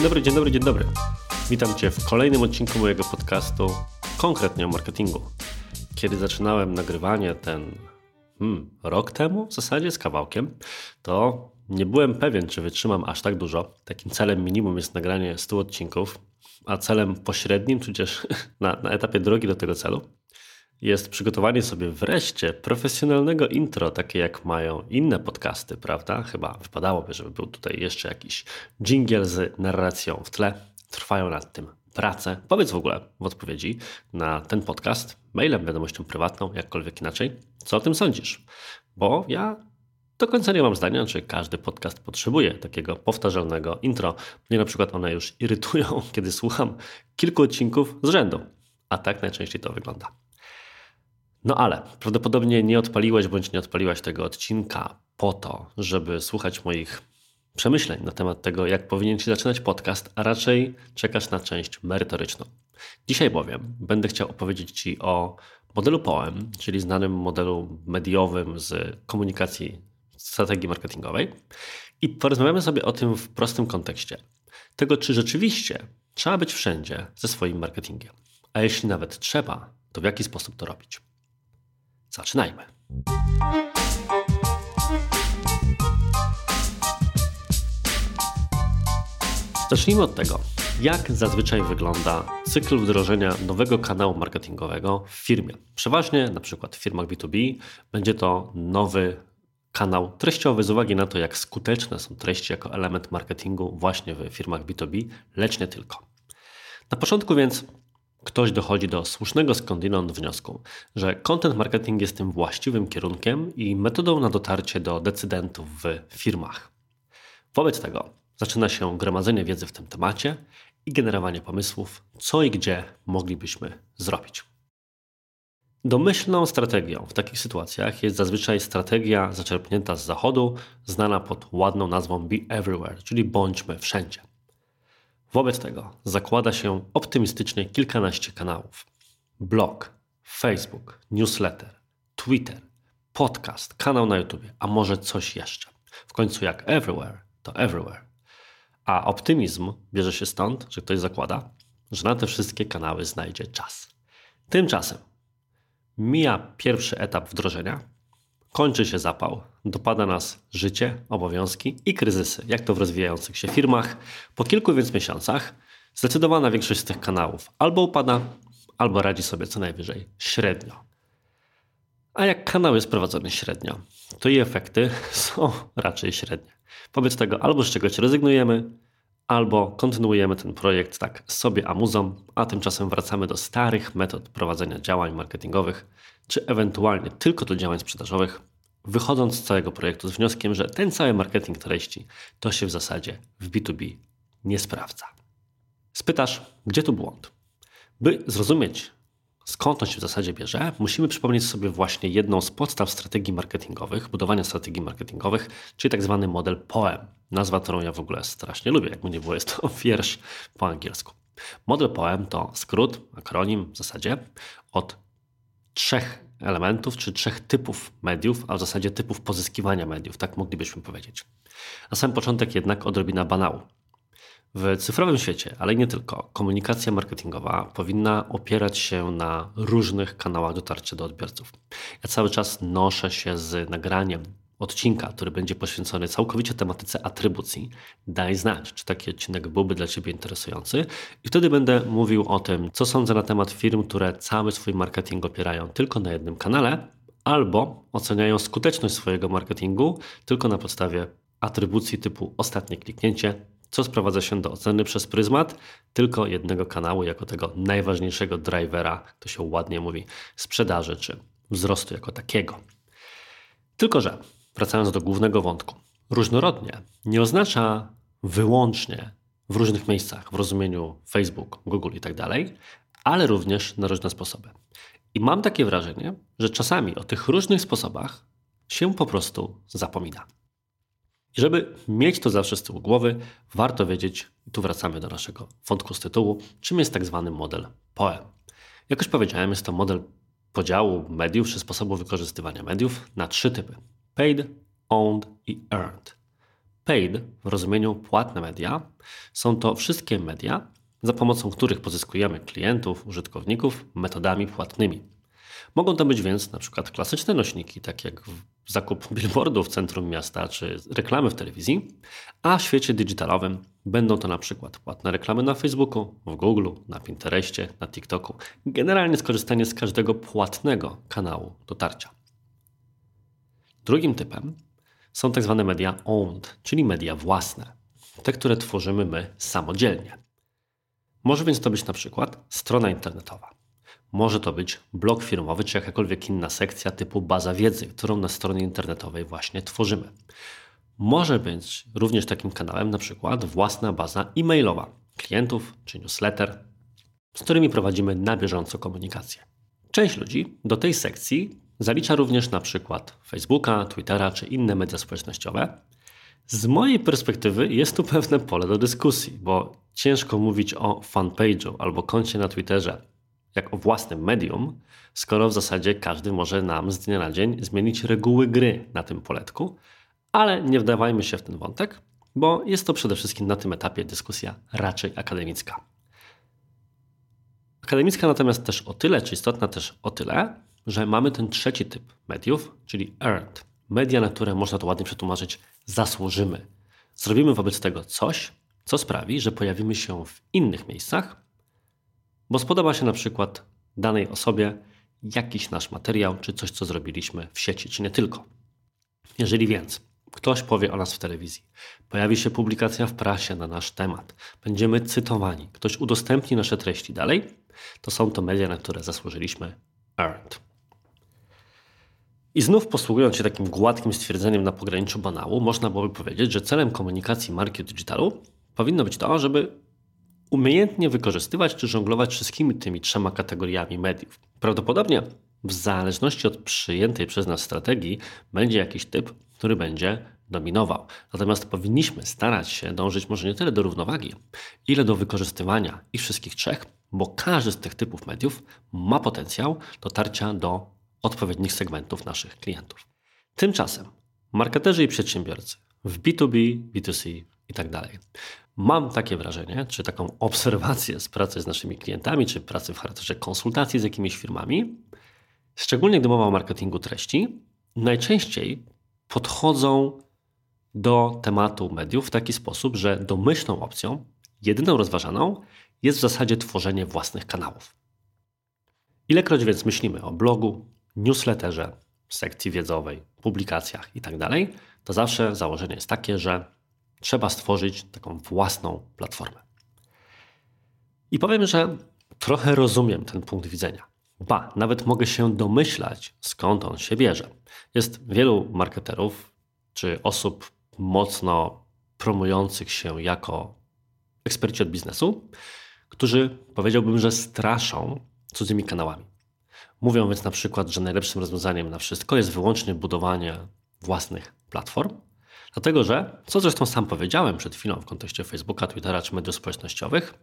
Dzień dobry, dzień dobry, dzień dobry. Witam Cię w kolejnym odcinku mojego podcastu, konkretnie o marketingu. Kiedy zaczynałem nagrywanie ten hmm, rok temu w zasadzie z kawałkiem, to nie byłem pewien, czy wytrzymam aż tak dużo. Takim celem minimum jest nagranie 100 odcinków, a celem pośrednim, tudzież na, na etapie drogi do tego celu, jest przygotowanie sobie wreszcie profesjonalnego intro, takie jak mają inne podcasty, prawda? Chyba wypadałoby, żeby był tutaj jeszcze jakiś jingle z narracją w tle. Trwają nad tym prace. Powiedz w ogóle w odpowiedzi na ten podcast, mailem, wiadomością prywatną, jakkolwiek inaczej, co o tym sądzisz? Bo ja do końca nie mam zdania, czy każdy podcast potrzebuje takiego powtarzalnego intro. Mnie na przykład one już irytują, kiedy słucham kilku odcinków z rzędu. A tak najczęściej to wygląda. No ale prawdopodobnie nie odpaliłeś bądź nie odpaliłaś tego odcinka po to, żeby słuchać moich przemyśleń na temat tego, jak powinien się zaczynać podcast, a raczej czekasz na część merytoryczną. Dzisiaj bowiem będę chciał opowiedzieć Ci o modelu POEM, czyli znanym modelu mediowym z komunikacji strategii marketingowej i porozmawiamy sobie o tym w prostym kontekście. Tego, czy rzeczywiście trzeba być wszędzie ze swoim marketingiem, a jeśli nawet trzeba, to w jaki sposób to robić. Zaczynajmy. Zacznijmy od tego, jak zazwyczaj wygląda cykl wdrożenia nowego kanału marketingowego w firmie. Przeważnie, na przykład w firmach B2B, będzie to nowy kanał treściowy z uwagi na to, jak skuteczne są treści jako element marketingu właśnie w firmach B2B, lecz nie tylko. Na początku więc ktoś dochodzi do słusznego skądinąd wniosku, że content marketing jest tym właściwym kierunkiem i metodą na dotarcie do decydentów w firmach. Wobec tego zaczyna się gromadzenie wiedzy w tym temacie i generowanie pomysłów, co i gdzie moglibyśmy zrobić. Domyślną strategią w takich sytuacjach jest zazwyczaj strategia zaczerpnięta z zachodu, znana pod ładną nazwą Be Everywhere, czyli bądźmy wszędzie. Wobec tego zakłada się optymistycznie kilkanaście kanałów: blog, Facebook, newsletter, Twitter, podcast, kanał na YouTube, a może coś jeszcze. W końcu, jak everywhere, to everywhere. A optymizm bierze się stąd, że ktoś zakłada, że na te wszystkie kanały znajdzie czas. Tymczasem mija pierwszy etap wdrożenia, kończy się zapał, dopada nas życie, obowiązki i kryzysy, jak to w rozwijających się firmach. Po kilku więc miesiącach zdecydowana większość z tych kanałów albo upada, albo radzi sobie co najwyżej średnio. A jak kanał jest prowadzony średnio, to i efekty są raczej średnie. Wobec tego albo z czegoś rezygnujemy, albo kontynuujemy ten projekt tak sobie amuzą, a tymczasem wracamy do starych metod prowadzenia działań marketingowych, czy ewentualnie tylko do działań sprzedażowych, wychodząc z całego projektu z wnioskiem, że ten cały marketing treści to się w zasadzie w B2B nie sprawdza. Spytasz, gdzie tu błąd? By zrozumieć, skąd on się w zasadzie bierze, musimy przypomnieć sobie właśnie jedną z podstaw strategii marketingowych, budowania strategii marketingowych, czyli tak zwany model POEM. Nazwa, którą ja w ogóle strasznie lubię, jakby nie było, jest to wiersz po angielsku. Model POEM to skrót, akronim w zasadzie od trzech elementów, czy trzech typów mediów, a w zasadzie typów pozyskiwania mediów, tak moglibyśmy powiedzieć. Na sam początek jednak odrobina banału. W cyfrowym świecie, ale nie tylko, komunikacja marketingowa powinna opierać się na różnych kanałach dotarcia do odbiorców. Ja cały czas noszę się z nagraniem odcinka, który będzie poświęcony całkowicie tematyce atrybucji. Daj znać, czy taki odcinek byłby dla Ciebie interesujący. I wtedy będę mówił o tym, co sądzę na temat firm, które cały swój marketing opierają tylko na jednym kanale, albo oceniają skuteczność swojego marketingu tylko na podstawie atrybucji typu ostatnie kliknięcie, co sprowadza się do oceny przez pryzmat tylko jednego kanału, jako tego najważniejszego drivera, to się ładnie mówi, sprzedaży czy wzrostu jako takiego. Tylko, że wracając do głównego wątku, różnorodnie nie oznacza wyłącznie w różnych miejscach, w rozumieniu Facebook, Google i tak dalej, ale również na różne sposoby. I mam takie wrażenie, że czasami o tych różnych sposobach się po prostu zapomina. I żeby mieć to zawsze z tyłu głowy, warto wiedzieć, i tu wracamy do naszego wątku z tytułu, czym jest tak zwany model POEM. Jak już powiedziałem, jest to model podziału mediów czy sposobu wykorzystywania mediów na trzy typy: paid, owned i earned. Paid w rozumieniu płatne media są to wszystkie media, za pomocą których pozyskujemy klientów, użytkowników metodami płatnymi. Mogą to być więc na przykład klasyczne nośniki, takie jak zakup billboardów w centrum miasta czy reklamy w telewizji, a w świecie digitalowym będą to na przykład płatne reklamy na Facebooku, w Google, na Pinterestie, na TikToku. Generalnie skorzystanie z każdego płatnego kanału dotarcia. Drugim typem są tak zwane media owned, czyli media własne, te, które tworzymy my samodzielnie. Może więc to być na przykład strona internetowa. Może to być blog firmowy czy jakakolwiek inna sekcja typu baza wiedzy, którą na stronie internetowej właśnie tworzymy. Może być również takim kanałem na przykład własna baza e-mailowa klientów czy newsletter, z którymi prowadzimy na bieżąco komunikację. Część ludzi do tej sekcji zalicza również na przykład Facebooka, Twittera czy inne media społecznościowe. Z mojej perspektywy jest tu pewne pole do dyskusji, bo ciężko mówić o fanpage'u albo koncie na Twitterze jak o własnym medium, skoro w zasadzie każdy może nam z dnia na dzień zmienić reguły gry na tym poletku, ale nie wdawajmy się w ten wątek, bo jest to przede wszystkim na tym etapie dyskusja raczej akademicka. Akademicka natomiast też o tyle, czy istotna też o tyle, że mamy ten trzeci typ mediów, czyli earned. Media, na które można to ładnie przetłumaczyć, zasłużymy. Zrobimy wobec tego coś, co sprawi, że pojawimy się w innych miejscach, bo spodoba się na przykład danej osobie jakiś nasz materiał, czy coś, co zrobiliśmy w sieci, czy nie tylko. Jeżeli więc ktoś powie o nas w telewizji, pojawi się publikacja w prasie na nasz temat, będziemy cytowani, ktoś udostępni nasze treści dalej, to są to media, na które zasłużyliśmy earned. I znów posługując się takim gładkim stwierdzeniem na pograniczu banału, można byłoby powiedzieć, że celem komunikacji marki digitalu powinno być to, żeby umiejętnie wykorzystywać czy żonglować wszystkimi tymi trzema kategoriami mediów. Prawdopodobnie w zależności od przyjętej przez nas strategii będzie jakiś typ, który będzie dominował. Natomiast powinniśmy starać się dążyć może nie tyle do równowagi, ile do wykorzystywania ich wszystkich trzech, bo każdy z tych typów mediów ma potencjał dotarcia do odpowiednich segmentów naszych klientów. Tymczasem marketerzy i przedsiębiorcy w B2B, B2C i tak Mam takie wrażenie, czy taką obserwację z pracy z naszymi klientami, czy pracy w charakterze konsultacji z jakimiś firmami, szczególnie gdy mowa o marketingu treści, najczęściej podchodzą do tematu mediów w taki sposób, że domyślną opcją, jedyną rozważaną, jest w zasadzie tworzenie własnych kanałów. Ilekroć więc myślimy o blogu, newsletterze, sekcji wiedzowej, publikacjach itd., tak to zawsze założenie jest takie, że trzeba stworzyć taką własną platformę. I powiem, że trochę rozumiem ten punkt widzenia. Ba, nawet mogę się domyślać, skąd on się bierze. Jest wielu marketerów czy osób mocno promujących się jako eksperci od biznesu, którzy powiedziałbym, że straszą cudzymi kanałami. Mówią więc na przykład, że najlepszym rozwiązaniem na wszystko jest wyłącznie budowanie własnych platform, Dlatego, że, co zresztą sam powiedziałem przed chwilą w kontekście Facebooka, Twittera czy mediów społecznościowych,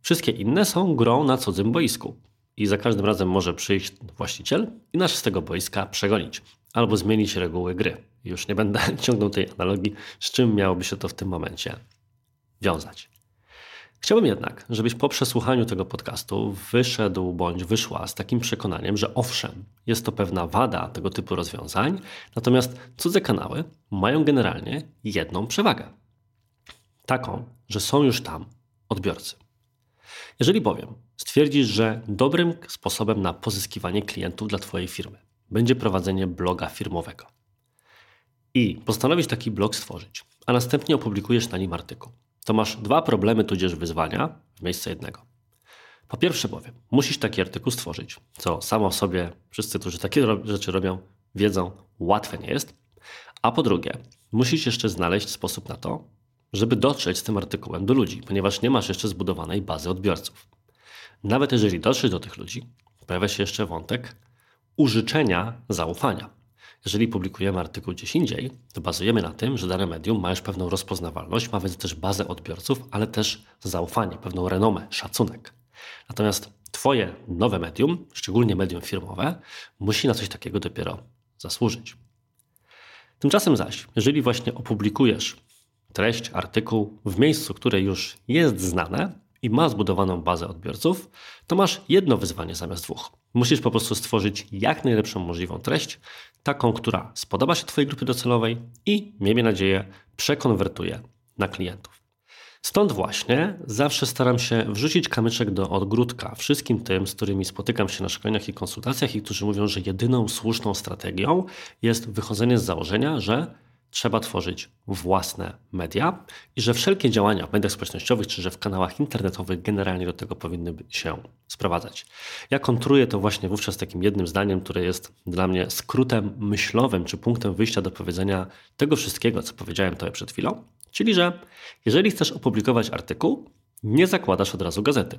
wszystkie inne są grą na cudzym boisku. I za każdym razem może przyjść właściciel i nas z tego boiska przegonić albo zmienić reguły gry. Już nie będę ciągnął tej analogii, z czym miałoby się to w tym momencie wiązać. Chciałbym jednak, żebyś po przesłuchaniu tego podcastu wyszedł bądź wyszła z takim przekonaniem, że owszem, jest to pewna wada tego typu rozwiązań, natomiast cudze kanały mają generalnie jedną przewagę. Taką, że są już tam odbiorcy. Jeżeli bowiem stwierdzisz, że dobrym sposobem na pozyskiwanie klientów dla Twojej firmy będzie prowadzenie bloga firmowego i postanowisz taki blog stworzyć, a następnie opublikujesz na nim artykuł, to masz dwa problemy tudzież wyzwania w miejsce jednego. Po pierwsze bowiem, musisz taki artykuł stworzyć, co samo w sobie wszyscy, którzy takie rzeczy robią, wiedzą, łatwe nie jest. A po drugie, musisz jeszcze znaleźć sposób na to, żeby dotrzeć z tym artykułem do ludzi, ponieważ nie masz jeszcze zbudowanej bazy odbiorców. Nawet jeżeli dotrzesz do tych ludzi, pojawia się jeszcze wątek użyczenia zaufania. Jeżeli publikujemy artykuł gdzieś indziej, to bazujemy na tym, że dane medium ma już pewną rozpoznawalność, ma więc też bazę odbiorców, ale też zaufanie, pewną renomę, szacunek. Natomiast Twoje nowe medium, szczególnie medium firmowe, musi na coś takiego dopiero zasłużyć. Tymczasem zaś, jeżeli właśnie opublikujesz treść, artykuł w miejscu, które już jest znane i ma zbudowaną bazę odbiorców, to masz jedno wyzwanie zamiast dwóch. Musisz po prostu stworzyć jak najlepszą możliwą treść, taką, która spodoba się Twojej grupie docelowej i, miejmy nadzieję, przekonwertuje na klientów. Stąd właśnie zawsze staram się wrzucić kamyczek do ogródka wszystkim tym, z którymi spotykam się na szkoleniach i konsultacjach i którzy mówią, że jedyną słuszną strategią jest wychodzenie z założenia, że trzeba tworzyć własne media i że wszelkie działania w mediach społecznościowych czy że w kanałach internetowych generalnie do tego powinny się sprowadzać. Ja kontruję to właśnie wówczas takim jednym zdaniem, które jest dla mnie skrótem myślowym czy punktem wyjścia do powiedzenia tego wszystkiego, co powiedziałem tobie przed chwilą, czyli że jeżeli chcesz opublikować artykuł, nie zakładasz od razu gazety.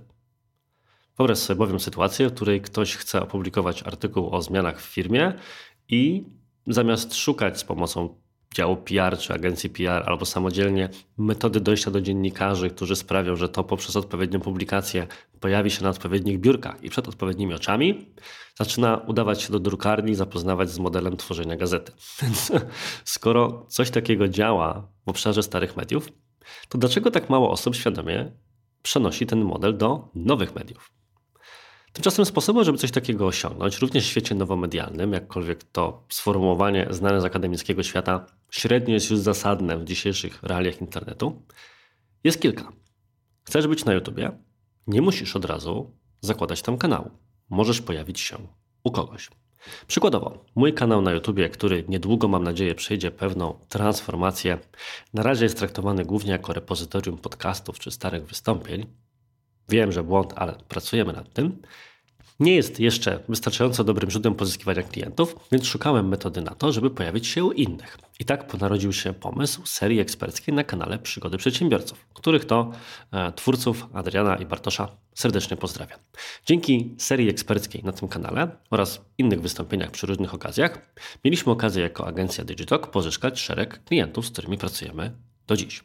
Wyobraź sobie bowiem sytuację, w której ktoś chce opublikować artykuł o zmianach w firmie i zamiast szukać z pomocą działu PR czy agencji PR albo samodzielnie metody dojścia do dziennikarzy, którzy sprawią, że to poprzez odpowiednią publikację pojawi się na odpowiednich biurkach i przed odpowiednimi oczami, zaczyna udawać się do drukarni, zapoznawać z modelem tworzenia gazety. Skoro coś takiego działa w obszarze starych mediów, to dlaczego tak mało osób świadomie przenosi ten model do nowych mediów? Tymczasem sposobem, żeby coś takiego osiągnąć, również w świecie nowomedialnym, jakkolwiek to sformułowanie znane z akademickiego świata średnio jest już zasadne w dzisiejszych realiach internetu, jest kilka. Chcesz być na YouTubie? Nie musisz od razu zakładać tam kanału. Możesz pojawić się u kogoś. Przykładowo, mój kanał na YouTubie, który niedługo mam nadzieję przejdzie pewną transformację, na razie jest traktowany głównie jako repozytorium podcastów czy starych wystąpień, Wiem, że błąd, ale pracujemy nad tym. Nie jest jeszcze wystarczająco dobrym źródłem pozyskiwania klientów, więc szukałem metody na to, żeby pojawić się u innych. I tak narodził się pomysł serii eksperckiej na kanale Przygody Przedsiębiorców, których to e, twórców Adriana i Bartosza serdecznie pozdrawiam. Dzięki serii eksperckiej na tym kanale oraz innych wystąpieniach przy różnych okazjach mieliśmy okazję jako agencja Digitalk pozyskać szereg klientów, z którymi pracujemy do dziś.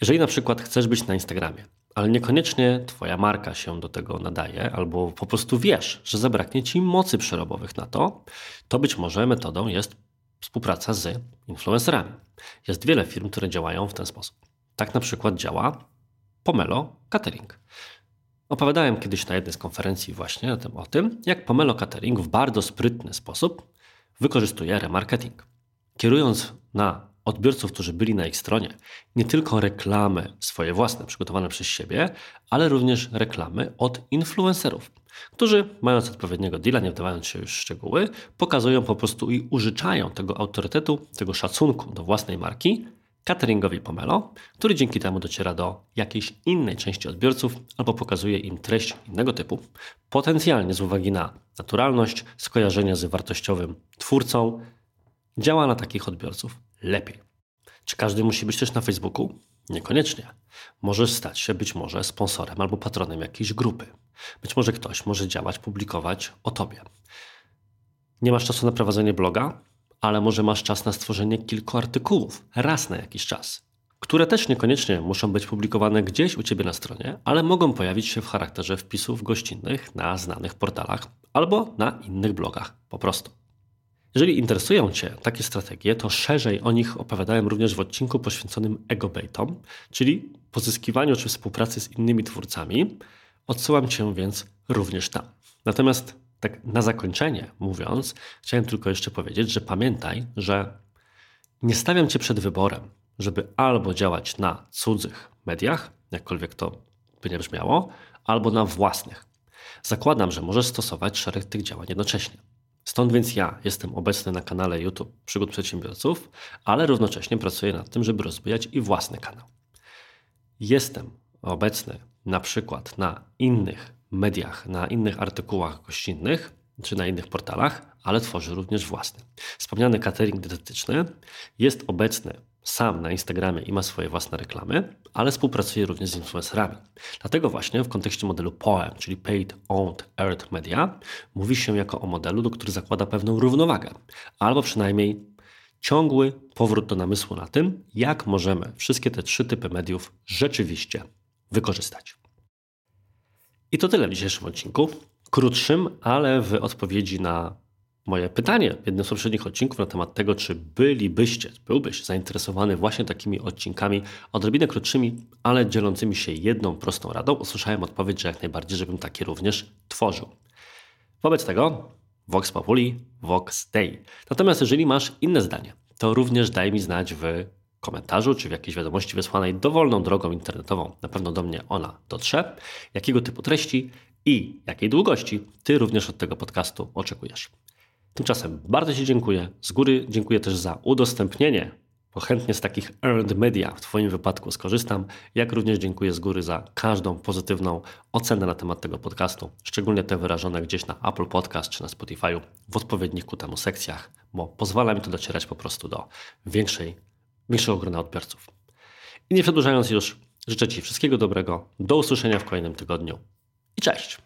Jeżeli na przykład chcesz być na Instagramie, ale niekoniecznie Twoja marka się do tego nadaje, albo po prostu wiesz, że zabraknie Ci mocy przerobowych na to, to być może metodą jest współpraca z influencerami. Jest wiele firm, które działają w ten sposób. Tak na przykład działa Pomelo Catering. Opowiadałem kiedyś na jednej z konferencji właśnie o tym, jak Pomelo Catering w bardzo sprytny sposób wykorzystuje remarketing. Kierując na odbiorców, którzy byli na ich stronie, nie tylko reklamy swoje własne, przygotowane przez siebie, ale również reklamy od influencerów, którzy, mając odpowiedniego deala, nie wdawając się już w szczegóły, pokazują po prostu i użyczają tego autorytetu, tego szacunku do własnej marki cateringowi Pomelo, który dzięki temu dociera do jakiejś innej części odbiorców albo pokazuje im treść innego typu, potencjalnie z uwagi na naturalność, skojarzenie z wartościowym twórcą, działa na takich odbiorców lepiej. Czy każdy musi być też na Facebooku? Niekoniecznie. Możesz stać się być może sponsorem albo patronem jakiejś grupy. Być może ktoś może działać, publikować o tobie. Nie masz czasu na prowadzenie bloga, ale może masz czas na stworzenie kilku artykułów raz na jakiś czas, które też niekoniecznie muszą być publikowane gdzieś u ciebie na stronie, ale mogą pojawić się w charakterze wpisów gościnnych na znanych portalach albo na innych blogach po prostu. Jeżeli interesują Cię takie strategie, to szerzej o nich opowiadałem również w odcinku poświęconym egobaitom, czyli pozyskiwaniu czy współpracy z innymi twórcami. Odsyłam Cię więc również tam. Natomiast tak na zakończenie mówiąc, chciałem tylko jeszcze powiedzieć, że pamiętaj, że nie stawiam Cię przed wyborem, żeby albo działać na cudzych mediach, jakkolwiek to by nie brzmiało, albo na własnych. Zakładam, że możesz stosować szereg tych działań jednocześnie. Stąd więc ja jestem obecny na kanale YouTube Przygód Przedsiębiorców, ale równocześnie pracuję nad tym, żeby rozwijać i własny kanał. Jestem obecny na przykład na innych mediach, na innych artykułach gościnnych czy na innych portalach, ale tworzę również własny. Wspomniany catering dietetyczny jest obecny sam na Instagramie i ma swoje własne reklamy, ale współpracuje również z influencerami. Dlatego właśnie w kontekście modelu POEM, czyli Paid Owned Earned Media, mówi się jako o modelu, który zakłada pewną równowagę, albo przynajmniej ciągły powrót do namysłu na tym, jak możemy wszystkie te trzy typy mediów rzeczywiście wykorzystać. I to tyle w dzisiejszym odcinku. Krótszym, ale w odpowiedzi na moje pytanie w jednym z poprzednich odcinków na temat tego, czy bylibyście, byłbyś zainteresowany właśnie takimi odcinkami odrobinę krótszymi, ale dzielącymi się jedną prostą radą, usłyszałem odpowiedź, że jak najbardziej, żebym takie również tworzył. Wobec tego Vox Populi, Vox Dei. Natomiast jeżeli masz inne zdanie, to również daj mi znać w komentarzu czy w jakiejś wiadomości wysłanej dowolną drogą internetową. Na pewno do mnie ona dotrze. Jakiego typu treści i jakiej długości Ty również od tego podcastu oczekujesz. Tymczasem bardzo Ci dziękuję. Z góry dziękuję też za udostępnienie, bo chętnie z takich earned media w Twoim wypadku skorzystam. Jak również dziękuję z góry za każdą pozytywną ocenę na temat tego podcastu, szczególnie te wyrażone gdzieś na Apple Podcast czy na Spotify w odpowiednich ku temu sekcjach, bo pozwala mi to docierać po prostu do większej, większego grona odbiorców. I nie przedłużając już, życzę Ci wszystkiego dobrego. Do usłyszenia w kolejnym tygodniu i cześć!